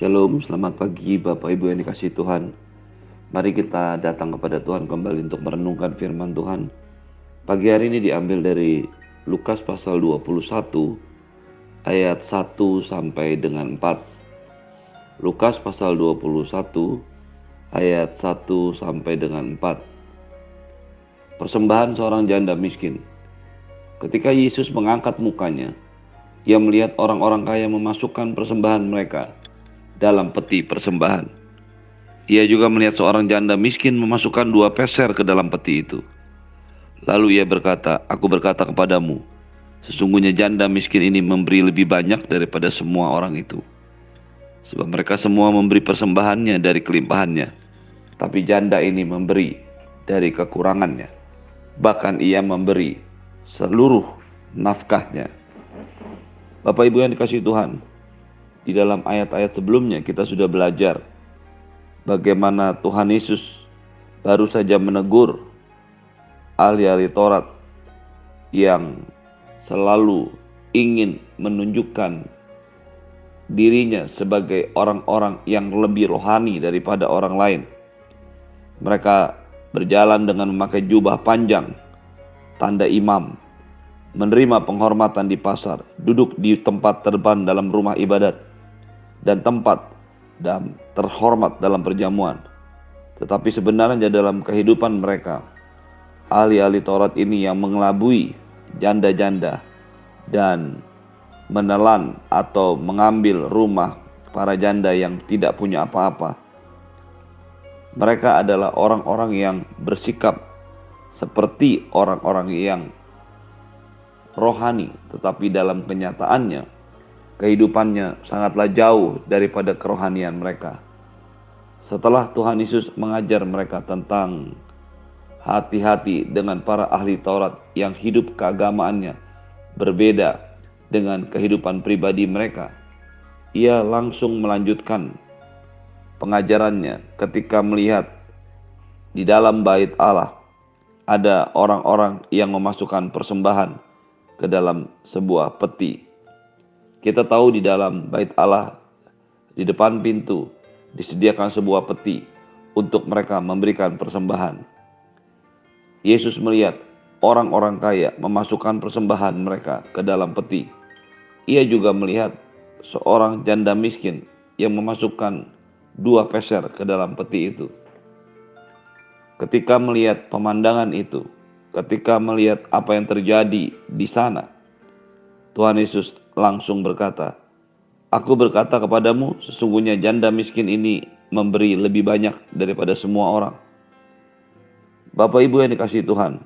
Shalom, selamat pagi Bapak Ibu yang dikasih Tuhan. Mari kita datang kepada Tuhan kembali untuk merenungkan firman Tuhan. Pagi hari ini diambil dari Lukas pasal 21 ayat 1 sampai dengan 4. Lukas pasal 21 ayat 1 sampai dengan 4. Persembahan seorang janda miskin. Ketika Yesus mengangkat mukanya, ia melihat orang-orang kaya memasukkan persembahan mereka dalam peti persembahan. Ia juga melihat seorang janda miskin memasukkan dua peser ke dalam peti itu. Lalu ia berkata, Aku berkata kepadamu, sesungguhnya janda miskin ini memberi lebih banyak daripada semua orang itu. Sebab mereka semua memberi persembahannya dari kelimpahannya. Tapi janda ini memberi dari kekurangannya. Bahkan ia memberi seluruh nafkahnya. Bapak Ibu yang dikasih Tuhan, di dalam ayat-ayat sebelumnya kita sudah belajar bagaimana Tuhan Yesus baru saja menegur ahli-ahli Taurat yang selalu ingin menunjukkan dirinya sebagai orang-orang yang lebih rohani daripada orang lain. Mereka berjalan dengan memakai jubah panjang, tanda imam, menerima penghormatan di pasar, duduk di tempat terbang dalam rumah ibadat, dan tempat dan terhormat dalam perjamuan. Tetapi sebenarnya dalam kehidupan mereka, ahli-ahli Taurat ini yang mengelabui janda-janda dan menelan atau mengambil rumah para janda yang tidak punya apa-apa. Mereka adalah orang-orang yang bersikap seperti orang-orang yang rohani, tetapi dalam kenyataannya kehidupannya sangatlah jauh daripada kerohanian mereka. Setelah Tuhan Yesus mengajar mereka tentang hati-hati dengan para ahli Taurat yang hidup keagamaannya berbeda dengan kehidupan pribadi mereka, ia langsung melanjutkan pengajarannya ketika melihat di dalam bait Allah ada orang-orang yang memasukkan persembahan ke dalam sebuah peti kita tahu di dalam bait Allah, di depan pintu, disediakan sebuah peti untuk mereka memberikan persembahan. Yesus melihat orang-orang kaya memasukkan persembahan mereka ke dalam peti. Ia juga melihat seorang janda miskin yang memasukkan dua peser ke dalam peti itu. Ketika melihat pemandangan itu, ketika melihat apa yang terjadi di sana, Tuhan Yesus langsung berkata, Aku berkata kepadamu, sesungguhnya janda miskin ini memberi lebih banyak daripada semua orang. Bapak Ibu yang dikasih Tuhan,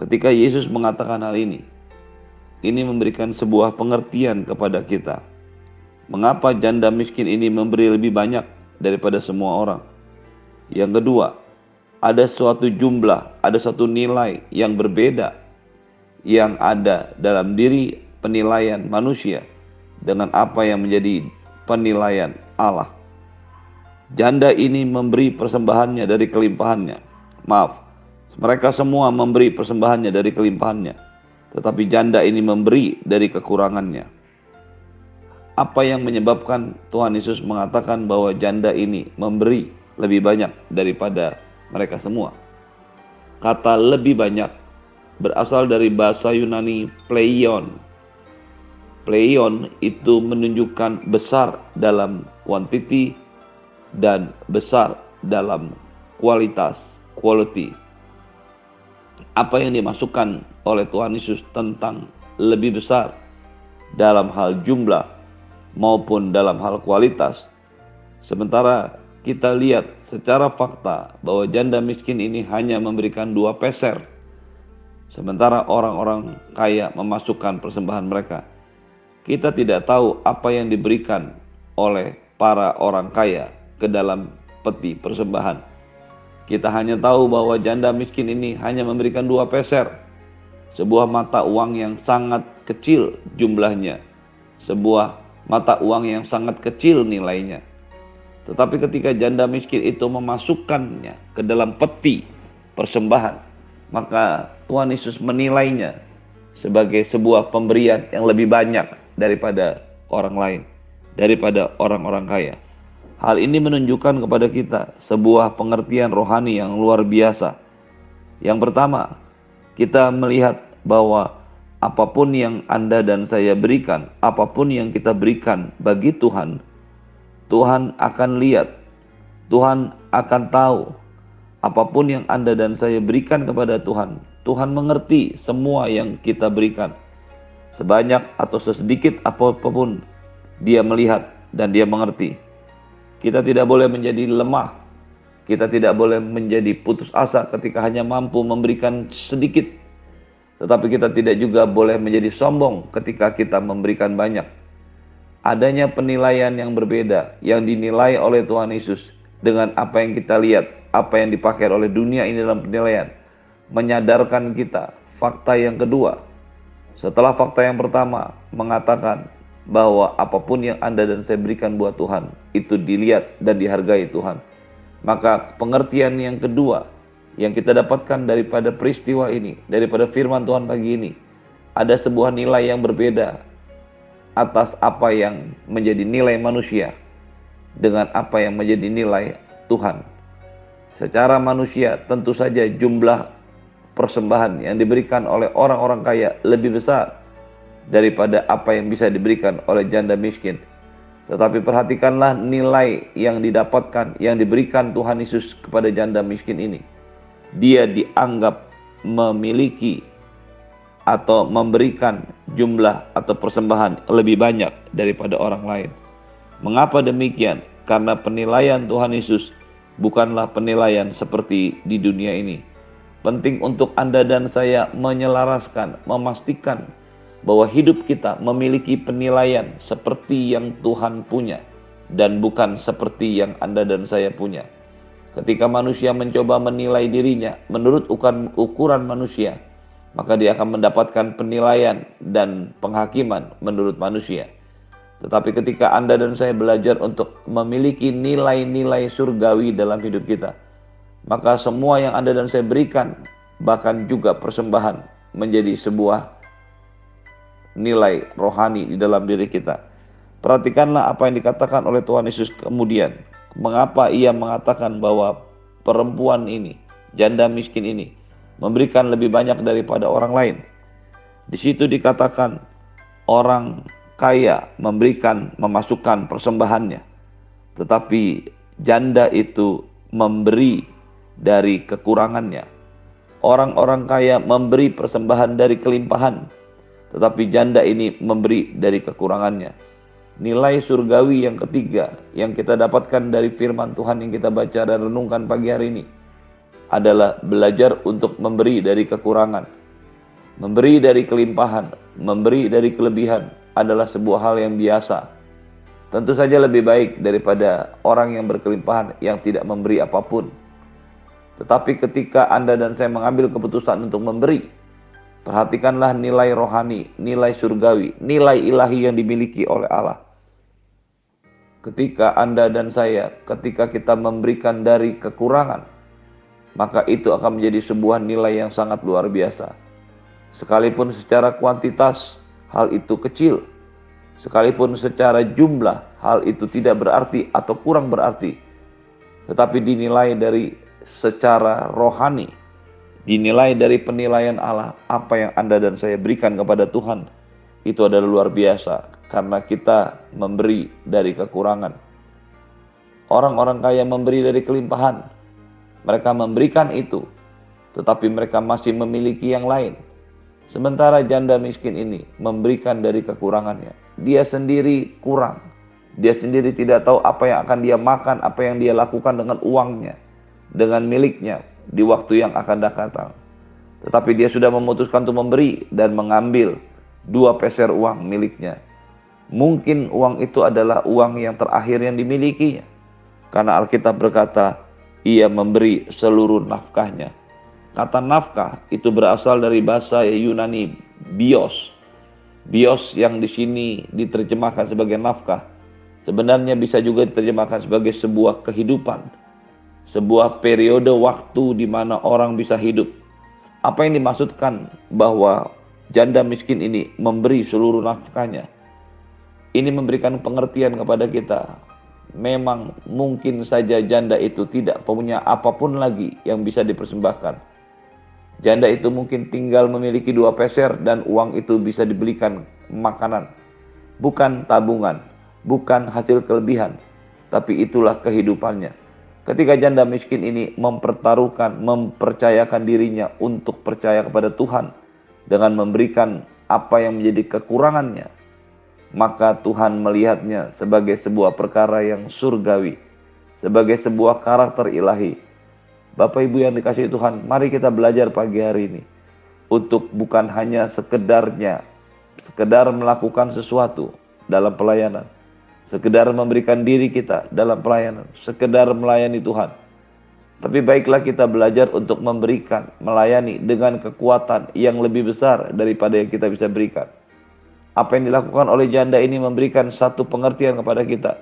ketika Yesus mengatakan hal ini, ini memberikan sebuah pengertian kepada kita. Mengapa janda miskin ini memberi lebih banyak daripada semua orang? Yang kedua, ada suatu jumlah, ada satu nilai yang berbeda yang ada dalam diri penilaian manusia dengan apa yang menjadi penilaian Allah. Janda ini memberi persembahannya dari kelimpahannya. Maaf, mereka semua memberi persembahannya dari kelimpahannya. Tetapi janda ini memberi dari kekurangannya. Apa yang menyebabkan Tuhan Yesus mengatakan bahwa janda ini memberi lebih banyak daripada mereka semua? Kata lebih banyak berasal dari bahasa Yunani pleion Pleion itu menunjukkan besar dalam quantity dan besar dalam kualitas, quality. Apa yang dimasukkan oleh Tuhan Yesus tentang lebih besar dalam hal jumlah maupun dalam hal kualitas. Sementara kita lihat secara fakta bahwa janda miskin ini hanya memberikan dua peser. Sementara orang-orang kaya memasukkan persembahan mereka kita tidak tahu apa yang diberikan oleh para orang kaya ke dalam peti persembahan. Kita hanya tahu bahwa janda miskin ini hanya memberikan dua peser, sebuah mata uang yang sangat kecil jumlahnya, sebuah mata uang yang sangat kecil nilainya. Tetapi ketika janda miskin itu memasukkannya ke dalam peti persembahan, maka Tuhan Yesus menilainya sebagai sebuah pemberian yang lebih banyak daripada orang lain, daripada orang-orang kaya. Hal ini menunjukkan kepada kita sebuah pengertian rohani yang luar biasa. Yang pertama, kita melihat bahwa apa pun yang Anda dan saya berikan, apa pun yang kita berikan bagi Tuhan, Tuhan akan lihat, Tuhan akan tahu apa pun yang Anda dan saya berikan kepada Tuhan. Tuhan mengerti semua yang kita berikan. Sebanyak atau sesedikit apa pun dia melihat dan dia mengerti. Kita tidak boleh menjadi lemah. Kita tidak boleh menjadi putus asa ketika hanya mampu memberikan sedikit. Tetapi kita tidak juga boleh menjadi sombong ketika kita memberikan banyak. Adanya penilaian yang berbeda yang dinilai oleh Tuhan Yesus dengan apa yang kita lihat, apa yang dipakai oleh dunia ini dalam penilaian. Menyadarkan kita fakta yang kedua. Setelah fakta yang pertama mengatakan bahwa apa pun yang Anda dan saya berikan buat Tuhan itu dilihat dan dihargai Tuhan. Maka pengertian yang kedua yang kita dapatkan daripada peristiwa ini, daripada firman Tuhan pagi ini, ada sebuah nilai yang berbeda atas apa yang menjadi nilai manusia dengan apa yang menjadi nilai Tuhan. Secara manusia tentu saja jumlah persembahan yang diberikan oleh orang-orang kaya lebih besar daripada apa yang bisa diberikan oleh janda miskin. Tetapi perhatikanlah nilai yang didapatkan, yang diberikan Tuhan Yesus kepada janda miskin ini. Dia dianggap memiliki atau memberikan jumlah atau persembahan lebih banyak daripada orang lain. Mengapa demikian? Karena penilaian Tuhan Yesus bukanlah penilaian seperti di dunia ini. Penting untuk Anda dan saya menyelaraskan, memastikan bahwa hidup kita memiliki penilaian seperti yang Tuhan punya dan bukan seperti yang Anda dan saya punya. Ketika manusia mencoba menilai dirinya menurut ukuran manusia, maka dia akan mendapatkan penilaian dan penghakiman menurut manusia. Tetapi ketika Anda dan saya belajar untuk memiliki nilai-nilai surgawi dalam hidup kita, maka semua yang Anda dan saya berikan, bahkan juga persembahan, menjadi sebuah nilai rohani di dalam diri kita. Perhatikanlah apa yang dikatakan oleh Tuhan Yesus kemudian. Mengapa ia mengatakan bahwa perempuan ini, janda miskin ini, memberikan lebih banyak daripada orang lain. Di situ dikatakan orang kaya memberikan, memasukkan persembahannya. Tetapi janda itu memberi dari kekurangannya. Orang-orang kaya memberi persembahan dari kelimpahan tetapi janda ini memberi dari kekurangannya. Nilai surgawi yang ketiga yang kita dapatkan dari firman Tuhan yang kita baca dan renungkan pagi hari ini adalah belajar untuk memberi dari kekurangan. Memberi dari kelimpahan, memberi dari kelebihan adalah sebuah hal yang biasa. Tentu saja lebih baik daripada orang yang berkelimpahan yang tidak memberi apa pun. Tetapi ketika Anda dan saya mengambil keputusan untuk memberi, Perhatikanlah nilai rohani, nilai surgawi, nilai ilahi yang dimiliki oleh Allah. Ketika Anda dan saya, ketika kita memberikan dari kekurangan, maka itu akan menjadi sebuah nilai yang sangat luar biasa. Sekalipun secara kuantitas hal itu kecil, sekalipun secara jumlah hal itu tidak berarti atau kurang berarti, tetapi dinilai dari secara rohani, dinilai dari penilaian Allah apa yang Anda dan saya berikan kepada Tuhan itu adalah luar biasa karena kita memberi dari kekurangan. Orang-orang kaya memberi dari kelimpahan. Mereka memberikan itu, tetapi mereka masih memiliki yang lain. Sementara janda miskin ini memberikan dari kekurangannya. Dia sendiri kurang. Dia sendiri tidak tahu apa yang akan dia makan, apa yang dia lakukan dengan uangnya, dengan miliknya, di waktu yang akan datang. Tetapi dia sudah memutuskan untuk memberi dan mengambil dua peser uang miliknya. Mungkin uang itu adalah uang yang terakhir yang dimilikinya. Karena Alkitab berkata, ia memberi seluruh nafkahnya. Kata nafkah itu berasal dari bahasa Yunani bios. Bios yang di sini diterjemahkan sebagai nafkah. Sebenarnya bisa juga diterjemahkan sebagai sebuah kehidupan sebuah periode waktu di mana orang bisa hidup. Apa yang dimaksudkan bahwa janda miskin ini memberi seluruh nafkahnya? Ini memberikan pengertian kepada kita memang mungkin saja janda itu tidak punya apa pun lagi yang bisa dipersembahkan. Janda itu mungkin tinggal memiliki dua peser dan uang itu bisa dibelikan makanan. Bukan tabungan, bukan hasil kelebihan, tapi itulah kehidupannya. Ketika janda miskin ini mempertaruhkan, mempercayakan dirinya untuk percaya kepada Tuhan dengan memberikan apa yang menjadi kekurangannya, maka Tuhan melihatnya sebagai sebuah perkara yang surgawi, sebagai sebuah karakter ilahi. Bapak Ibu yang dikasih Tuhan, mari kita belajar pagi hari ini untuk bukan hanya sekedarnya, sekedar melakukan sesuatu dalam pelayanan, sekedar memberikan diri kita dalam pelayanan, sekedar melayani Tuhan. Tapi baiklah kita belajar untuk memberikan, melayani dengan kekuatan yang lebih besar daripada yang kita bisa berikan. Apa yang dilakukan oleh janda ini memberikan satu pengertian kepada kita.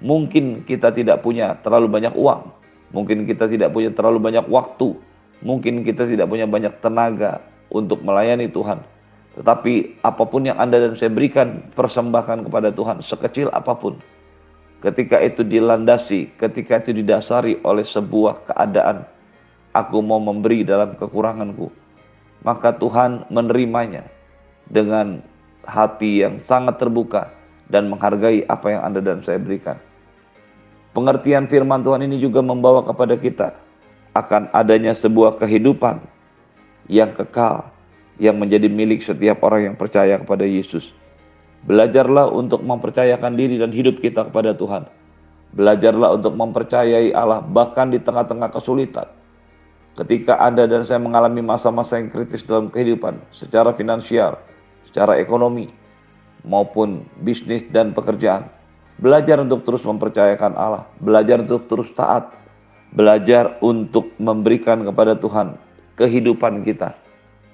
Mungkin kita tidak punya terlalu banyak uang, mungkin kita tidak punya terlalu banyak waktu, mungkin kita tidak punya banyak tenaga untuk melayani Tuhan. Tetapi apa pun yang Anda dan saya berikan, persembahkan kepada Tuhan sekecil apa pun. Ketika itu dilandasi, ketika itu didasari oleh sebuah keadaan, aku mau memberi dalam kekuranganku, maka Tuhan menerimanya dengan hati yang sangat terbuka dan menghargai apa yang Anda dan saya berikan. Pengertian firman Tuhan ini juga membawa kepada kita akan adanya sebuah kehidupan yang kekal yang menjadi milik setiap orang yang percaya kepada Yesus. Belajarlah untuk mempercayakan diri dan hidup kita kepada Tuhan. Belajarlah untuk mempercayai Allah bahkan di tengah-tengah kesulitan. Ketika Anda dan saya mengalami masa-masa yang kritis dalam kehidupan secara finansial, secara ekonomi maupun bisnis dan pekerjaan. Belajar untuk terus mempercayakan Allah, belajar untuk terus taat, belajar untuk memberikan kepada Tuhan kehidupan kita.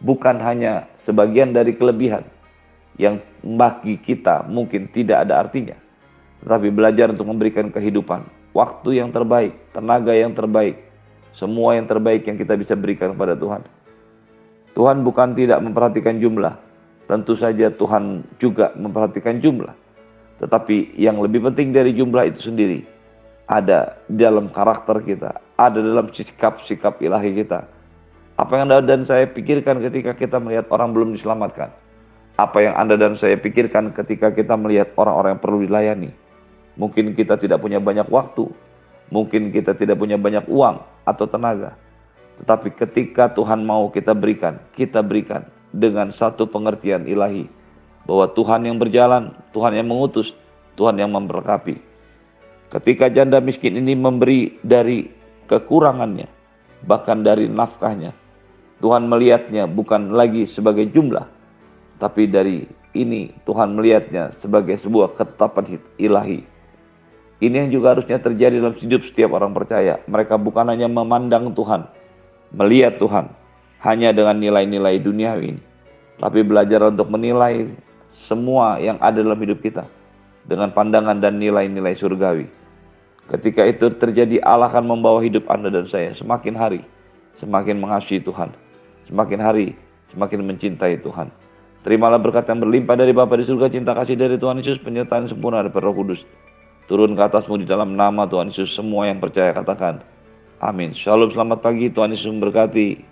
Bukan hanya sebagian dari kelebihan yang bagi kita mungkin tidak ada artinya. Tetapi belajar untuk memberikan kehidupan, waktu yang terbaik, tenaga yang terbaik, semua yang terbaik yang kita bisa berikan kepada Tuhan. Tuhan bukan tidak memperhatikan jumlah, Tentu saja Tuhan juga memperhatikan jumlah. Tetapi yang lebih penting dari jumlah itu sendiri ada dalam karakter kita, ada dalam sikap-sikap ilahi kita. Apa yang Anda dan saya pikirkan ketika kita melihat orang belum diselamatkan? Apa yang Anda dan saya pikirkan ketika kita melihat orang-orang yang perlu dilayani? Mungkin kita tidak punya banyak waktu, mungkin kita tidak punya banyak uang atau tenaga. Tetapi ketika Tuhan mau kita berikan, kita berikan dengan satu pengertian ilahi bahwa Tuhan yang berjalan, Tuhan yang mengutus, Tuhan yang memberkati. Ketika janda miskin ini memberi dari kekurangannya, bahkan dari nafkahnya, Tuhan melihatnya bukan lagi sebagai jumlah, tapi dari ini Tuhan melihatnya sebagai sebuah ketetapan ilahi. Ini yang juga harusnya terjadi dalam hidup setiap orang percaya. Mereka bukan hanya memandang Tuhan, melihat Tuhan, hanya dengan nilai-nilai duniawi ini. Tapi belajar untuk menilai semua yang ada dalam hidup kita dengan pandangan dan nilai-nilai surgawi. Ketika itu terjadi Allah akan membawa hidup Anda dan saya semakin hari semakin mengasihi Tuhan. Semakin hari semakin mencintai Tuhan. Terimalah berkat yang berlimpah dari Bapa di surga, cinta kasih dari Tuhan Yesus, penyertaan sempurna dari Roh Kudus. Turun ke atasmu di dalam nama Tuhan Yesus, semua yang percaya katakan. Amin. Shalom, selamat pagi, Tuhan Yesus memberkati.